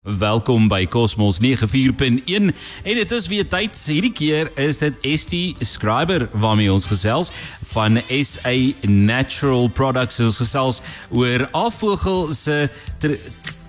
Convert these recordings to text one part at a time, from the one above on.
Welkom by Cosmos 94.1 en dit is weer tyd. Hierdie keer is dit ST Scriber waarmee ons gesels van SA Natural Products. Ons gesels oor afvogel se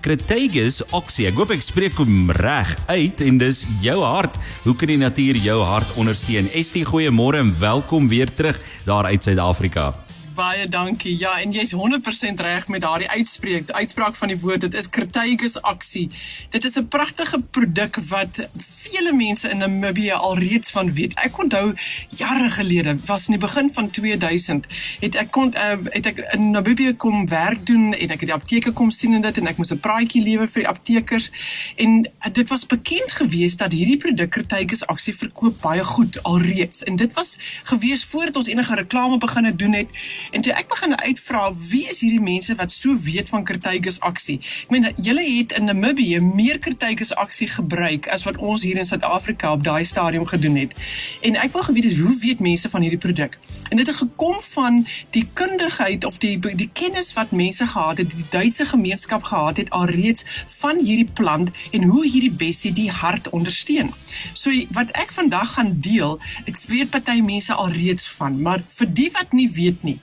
Crataegus oxy. Ek hoop ek spreek hom reg uit en dis jou hart. Hoe kan die natuur jou hart ondersteun? ST, goeiemôre en welkom weer terug daar uit Suid-Afrika. Baie dankie. Ja, en jy's 100% reg met daardie uitspreek. Uitspraak van die woord, dit is Crataegus aksie. Dit is 'n pragtige produk wat vele mense in Namibië alreeds van weet. Ek onthou jare gelede, was in die begin van 2000, het ek kon uh, het ek in Namibië kom werk doen en ek het die apteke kom sien en dit en ek moes 'n praatjie lewer vir die aptekers en dit was bekend geweest dat hierdie produk Crataegus aksie verkoop baie goed alreeds. En dit was gewees voordat ons enige reklame begin doen het. En toe ek begin uitvra wie is hierdie mense wat so weet van Kertuigus aksie. Ek meen julle het in Namibië meer Kertuigus aksie gebruik as wat ons in Suid-Afrika op daai stadium gedoen het. En ek wil geweet hoe weet mense van hierdie produk? En dit het gekom van die kundigheid of die die kennis wat mense gehad het, die Duitse gemeenskap gehad het alreeds van hierdie plant en hoe hierdie bessie die hart ondersteun. So wat ek vandag gaan deel, ek weet party mense alreeds van, maar vir die wat nie weet nie,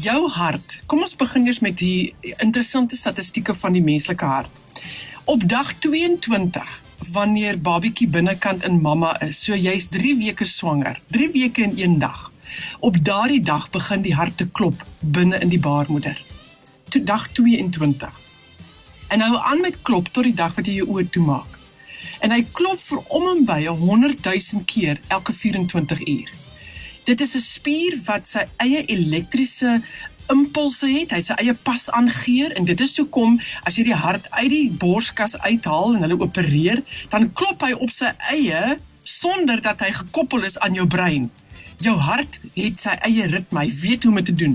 Jou hart. Kom ons begin eers met die interessante statistieke van die menslike hart. Op dag 22 wanneer babietjie binnekant in mamma is, so jy's 3 weke swanger, 3 weke en 1 dag. Op daardie dag begin die hart te klop binne in die baarmoeder. Toe dag 22. En hou aan met klop tot die dag wat jy jou oë toemaak. En hy klop vir om en by 100 000 keer elke 24 uur. Dit is 'n spier wat sy eie elektriese impulse het, hy sy eie pas aangee en dit is hoekom as jy die hart uit die borskas uithaal en hulle opereer, dan klop hy op sy eie sonder dat hy gekoppel is aan jou brein. Jou hart het sy eie ritme, hy weet hoe om dit te doen.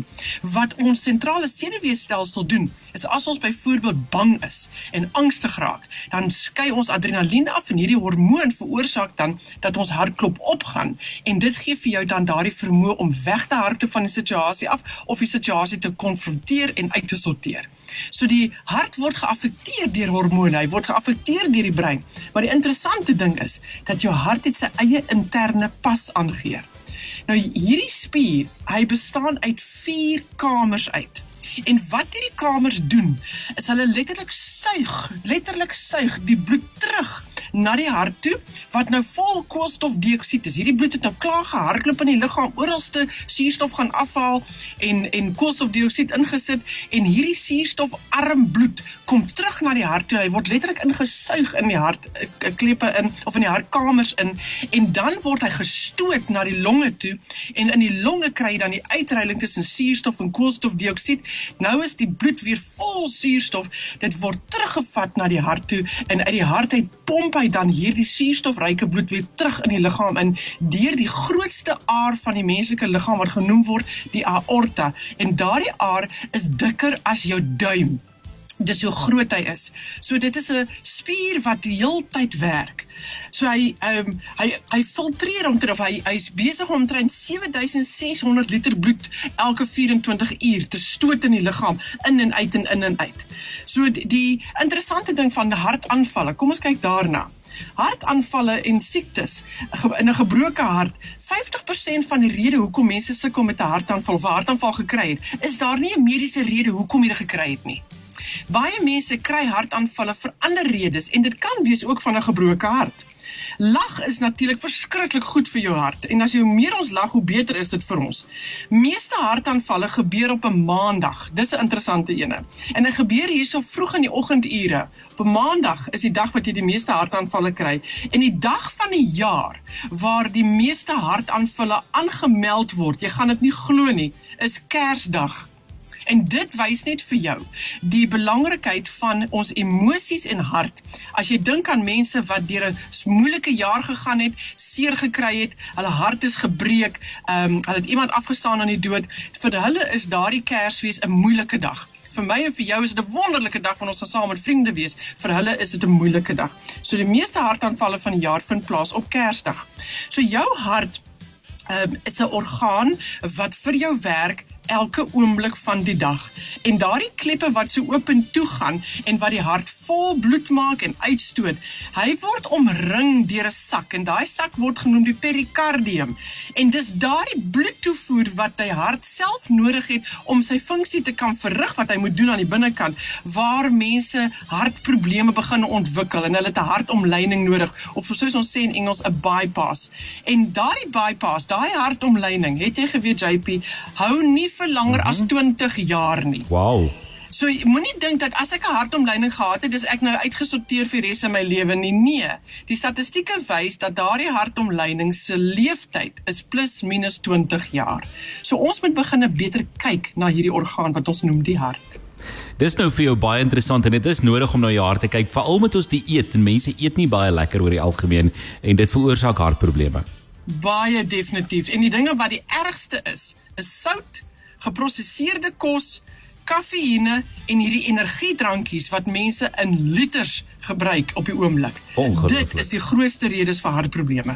Wat ons sentrale senuweestelsel doen, is as ons byvoorbeeld bang is en angstig raak, dan skei ons adrenalien af en hierdie hormoon veroorsaak dan dat ons hartklop opgaan en dit gee vir jou dan daardie vermoë om weg te hardloop van die situasie af of die situasie te konfronteer en uit te sorteer. So die hart word geaffekteer deur hormone, hy word geaffekteer deur die brein. Maar die interessante ding is dat jou hart het sy eie interne pas aangee. Nou hierdie spier, hy bestaan uit 4 kamers uit. En wat hierdie kamers doen, is hulle letterlik suig, letterlik suig die bloed terug na die hart toe wat nou vol koolstofdioksied is. Hierdie bloed het nou klaar gehardloop in die liggaam, oralste suurstof gaan afhaal en en koolstofdioksied ingesit en hierdie suurstofarm bloed kom terug na die hart toe. Hy word letterlik ingesuig in die hartklepe in of in die hartkamers in en dan word hy gestoot na die longe toe en in die longe kry jy dan die uitreiling tussen suurstof en koolstofdioksied. Nou is die bloed weer vol suurstof. Dit word teruggevat na die hart toe en uit die hart uit pomp hy dan hierdie suurstofryke bloed weer terug in die liggaam in deur die grootste aar van die menslike liggaam wat genoem word die aorta. En daardie aar is dikker as jou duim dis hoe groot hy is. So dit is 'n spier wat die heeltyd werk. So hy ehm um, hy hy filtreer omtrent of hy hy's besig om omtrent 7600 liter bloed elke 24 uur te stoot in die liggaam in en uit en in en uit. So die, die interessante ding van hartaanvalle, kom ons kyk daarna. Hartaanvalle en siektes in 'n gebroke hart. 50% van die rede hoekom mense sukkel met 'n hartaanval of 'n hartaanval gekry het, is daar nie 'n mediese rede hoekom jy dit gekry het nie. Baie mense kry hartaanvalle vir ander redes en dit kan wees ook van 'n gebroke hart. Lag is natuurlik verskriklik goed vir jou hart en as jy meer ons lag, hoe beter is dit vir ons. Meeste hartaanvalle gebeur op 'n maandag. Dis 'n interessante ene. En dit gebeur hierso vroeg in die oggendure. Op 'n maandag is die dag wat jy die meeste hartaanvalle kry en die dag van die jaar waar die meeste hartaanvalle aangemeld word. Jy gaan dit nie glo nie, is Kersdag. En dit wys net vir jou die belangrikheid van ons emosies en hart. As jy dink aan mense wat deur 'n moeilike jaar gegaan het, seer gekry het, hulle hart is gebreek, ehm um, hulle het iemand afgestaan aan die dood, vir hulle is daardie Kersfees 'n moeilike dag. Vir my en vir jou is dit 'n wonderlike dag wanneer ons saam met vriende wees. Vir hulle is dit 'n moeilike dag. So die meeste hartaanvalle van die jaar vind plaas op Kersdag. So jou hart um, is 'n orgaan wat vir jou werk elke oomblik van die dag. En daardie kleppe wat so oop en toe gaan en wat die hart vol bloed maak en uitstoot. Hy word omring deur 'n sak en daai sak word genoem die perikardium. En dis daardie bloedtoevoer wat hy hart self nodig het om sy funksie te kan verrig wat hy moet doen aan die binnekant waar mense hartprobleme begin ontwikkel en hulle het 'n hartomleining nodig of soos ons sê in Engels 'n bypass. En daai bypass, daai hartomleining, het jy geweet JP, hou nie vir langer as 20 jaar nie. Wow. So moenie dink dat as ek 'n hartomleiding gehad het, dis ek nou uitgesorteer vir die res van my lewe nie. Nee. Die statistieke wys dat daardie hartomleiding se leeftyd is plus minus 20 jaar. So ons moet begin 'n beter kyk na hierdie orgaan wat ons noem die hart. Dis nou vir jou baie interessant en dit is nodig om na jou hart te kyk, veral met ons dieet en mense eet nie baie lekker oor die algemeen en dit veroorsaak hartprobleme. Baie definitief. En die dinge wat die ergste is, is sout, geprosesseerde kos, kafeïne en hierdie energiedrankies wat mense in liters gebruik op die oomblik. Dit is die grootste redes vir hartprobleme.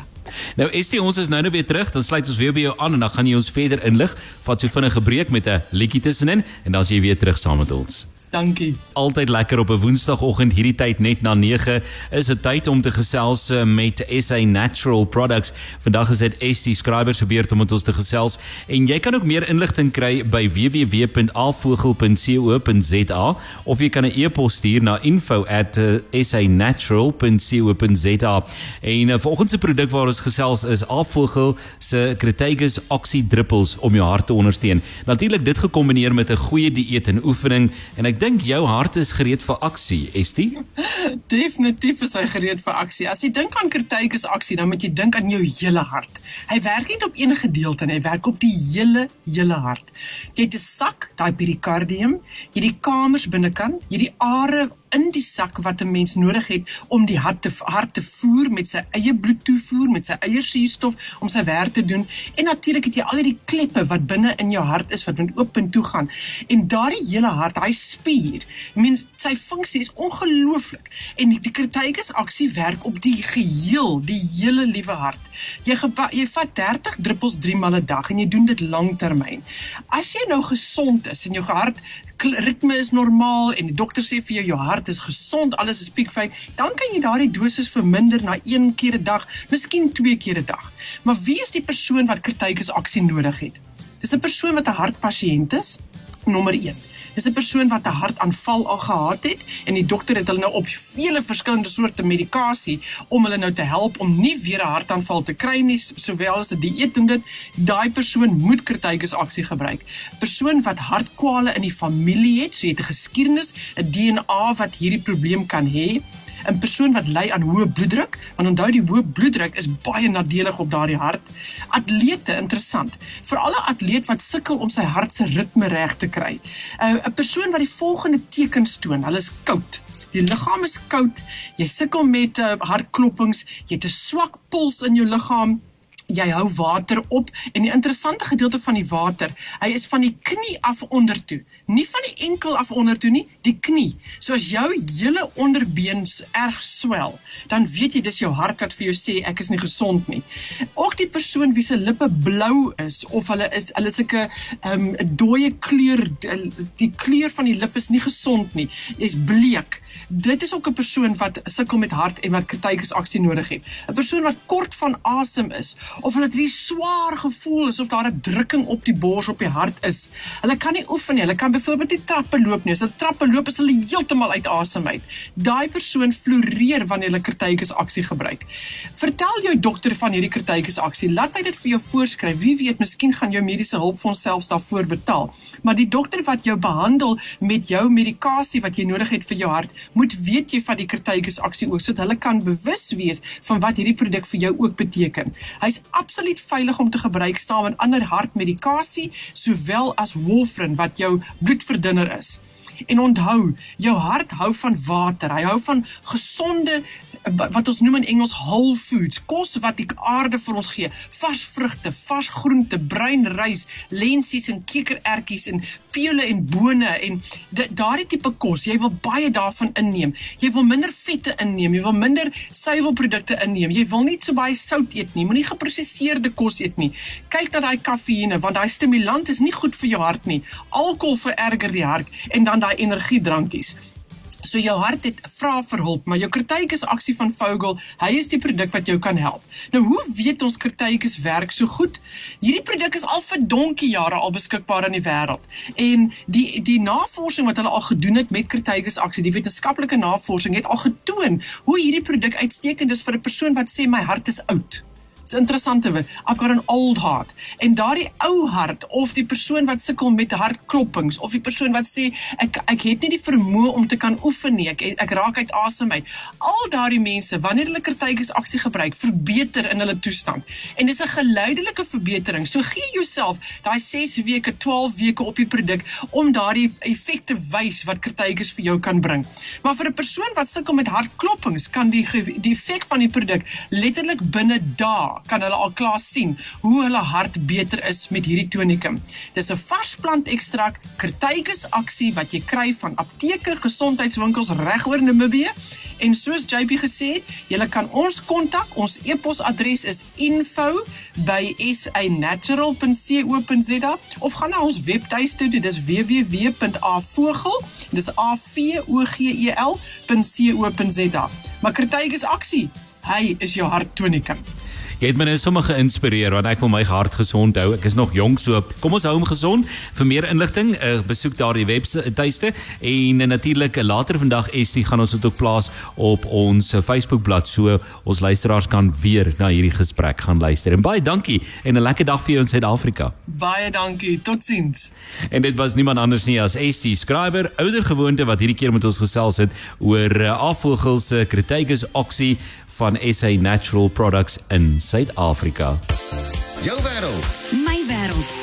Nou Estie, ons is nou nou weer terug. Dan sluit ons weer by jou aan en dan gaan jy ons verder inlig. Vat so vinnige breek met 'n liedjie tussenin en dan is jy weer terug saam met ons. Dankie. Altyd lekker op 'n Woensdagoggend hierdie tyd net na 9 is dit tyd om te gesels eh, met SA Natural Products. Vandag is dit SC Scriber se beurt om met ons te gesels en jy kan ook meer inligting kry by www.alvogel.co.za of jy kan 'n e-pos stuur na info@sanatural.co.za. En uh, vanoggend se produk waar ons gesels is Alvogel se Cretaegus Oxy Druppels om jou hart te ondersteun. Natuurlik dit gekombineer met 'n goeie dieet en oefening en ek dink jou hart is gereed vir aksie, Estie. Definitief is hy gereed vir aksie. As jy dink aan Kertuikus aksie, dan moet jy dink aan jou hele hart. Hy werk nie op een gedeelte nie, hy werk op die hele hele hart. Jy het 'n sak, daai perikardium, jy die kamers binnekant, jy die are in die sak wat 'n mens nodig het om die hart te hart te voer met sy eie bloedtoevoer, met sy eie suurstof om sy werk te doen. En natuurlik het jy al hierdie kleppe wat binne in jou hart is wat moet oop en toe gaan. En daardie hele hart, hy spier, mens sy funksie is ongelooflik. En die, die kritikus aksie werk op die geheel, die hele liewe hart. Jy jy vat 30 druppels 3 maal 'n dag en jy doen dit lanktermyn. As jy nou gesond is en jou hart ritme is normaal en die dokter sê vir jou jou hart is gesond, alles is piekfyn, dan kan jy daardie dosis verminder na 1 keer 'n dag, miskien 2 keer 'n dag. Maar wie is die persoon wat kritikus aksie nodig het? Dis 'n persoon wat 'n hartpasiënt is, nommer 1. Dis 'n persoon wat 'n hartaanval al gehad het en die dokter het hulle nou op vele verskillende soorte medikasie om hulle nou te help om nie weer 'n hartaanval te kry nie, sowel as 'n dieet en dit. Daai persoon moet kritikus aksie gebruik. Persoon wat hartkwale in die familie het, so jy het 'n geskiedenis, 'n DNA wat hierdie probleem kan hê. 'n persoon wat ly aan hoë bloeddruk, want onthou die hoë bloeddruk is baie nadelig op daardie hart. Atlete, interessant. Vir alle atleet wat sukkel om sy hart se ritme reg te kry. 'n uh, 'n persoon wat die volgende tekens toon, hulle is koud. Die liggaam is koud. Jy sukkel met uh, hartklopings, jy het 'n swak puls in jou liggaam jy hou water op en die interessante gedeelte van die water, hy is van die knie af onder toe. Nie van die enkel af onder toe nie, die knie. So as jou hele onderbeen erg swel, dan weet jy dis jou hart wat vir jou sê ek is nie gesond nie. Ook die persoon wie se lippe blou is of hulle is hulle sulke 'n um, dooie kleur die kleur van die lip is nie gesond nie. Jy's bleek. Dit is ook 'n persoon wat sukkel met hart en wat kritikus aksie nodig het. 'n Persoon wat kort van asem is of hulle het 'n swaar gevoel asof daar 'n drukking op die bors op die hart is. Hulle kan nie oefen nie. Hulle kan byvoorbeeld nie trappe loop nie. As hulle trappe loop is hulle heeltemal uit asem uit. Daai persoon floreer wanneer hulle kritikus aksie gebruik. Vertel jou dokter van hierdie kritikus aksie. Laat hy dit vir jou voorskryf. Wie weet, miskien gaan jou mediese hulpfonds selfs daarvoor betaal. Maar die dokter wat jou behandel met jou medikasie wat jy nodig het vir jou hart, moet weet jy van die kritikus aksie ook sodat hulle kan bewus wees van wat hierdie produk vir jou ook beteken. Hy's absoluut veilig om te gebruik saam met ander hartmedikasie sowel as warfarin wat jou bloedverdunner is. En onthou, jou hart hou van water. Hy hou van gesonde wat ons noem in Engels whole foods, kos wat die aarde vir ons gee. Vars vrugte, vars groente, bruin rys, lensies en kikkerertjies en peule en bone en daardie tipe kos. Jy wil baie daarvan inneem. Jy wil minder vette inneem, jy wil minder suiwelprodukte inneem. Jy wil nie so baie sout eet nie. Moenie geprosesseerde kos eet nie. Kyk na daai kafeïne want daai stimulant is nie goed vir jou hart nie. Alkohol vererger die hart en dan daai energiedrankies So jou hart het vra vir hulp, maar jou Crataegus aksie van Vogel, hy is die produk wat jou kan help. Nou hoe weet ons Crataegus werk so goed? Hierdie produk is al vir donkie jare al beskikbaar in die wêreld. En die die navorsing wat hulle al gedoen het met Crataegus aksie, die wetenskaplike navorsing het al getoon hoe hierdie produk uitstekend is vir 'n persoon wat sê my hart is oud. Dis interessant te weet. I've got an old heart. En daardie ou hart of die persoon wat sukkel met hartklopings of die persoon wat sê ek ek het nie die vermoë om te kan oefen nie. Ek ek raak uit asem uit. Al daardie mense wanneer hulle kertuiges aksie gebruik, verbeter in hulle toestand. En dis 'n geleidelike verbetering. So gee jouself daai 6 weke, 12 weke op die produk om daardie effekte wys wat kertuiges vir jou kan bring. Maar vir 'n persoon wat sukkel met hartklopings, kan die die effek van die produk letterlik binne dae kan hulle al klaar sien hoe hulle hart beter is met hierdie tonikum. Dis 'n vars plant ekstrak, Crataegus aksie wat jy kry van apteke, gesondheidswinkels reg oor Namibië. En soos JP gesê het, jy kan ons kontak. Ons e-posadres is info@sanatural.co.za of gaan na ons webtuiste, dit is www.avogel, dis a v o g e l.co.za. Maar Crataegus aksie, hy is jou harttonikum. Jy het my nou sommer geïnspireer want ek wil my hart gesond hou. Ek is nog jonk so. Kom ons hou hom gesond. Vir meer inligting, uh, besoek daardie webtuiste en uh, natuurlik uh, later vandag Estie gaan ons dit ook plaas op ons Facebookblad so ons luisteraars kan weer na hierdie gesprek gaan luister. En baie dankie en 'n lekker dag vir jou in Suid-Afrika. Baie dankie. Totsiens. En dit was niemand anders nie as Estie Skrywer, ouer gewoonte wat hierdie keer met ons gesels het oor uh, afvogels se uh, Crataegus oxy van SA Natural Products in Suid-Afrika. Jou wêreld, my wêreld.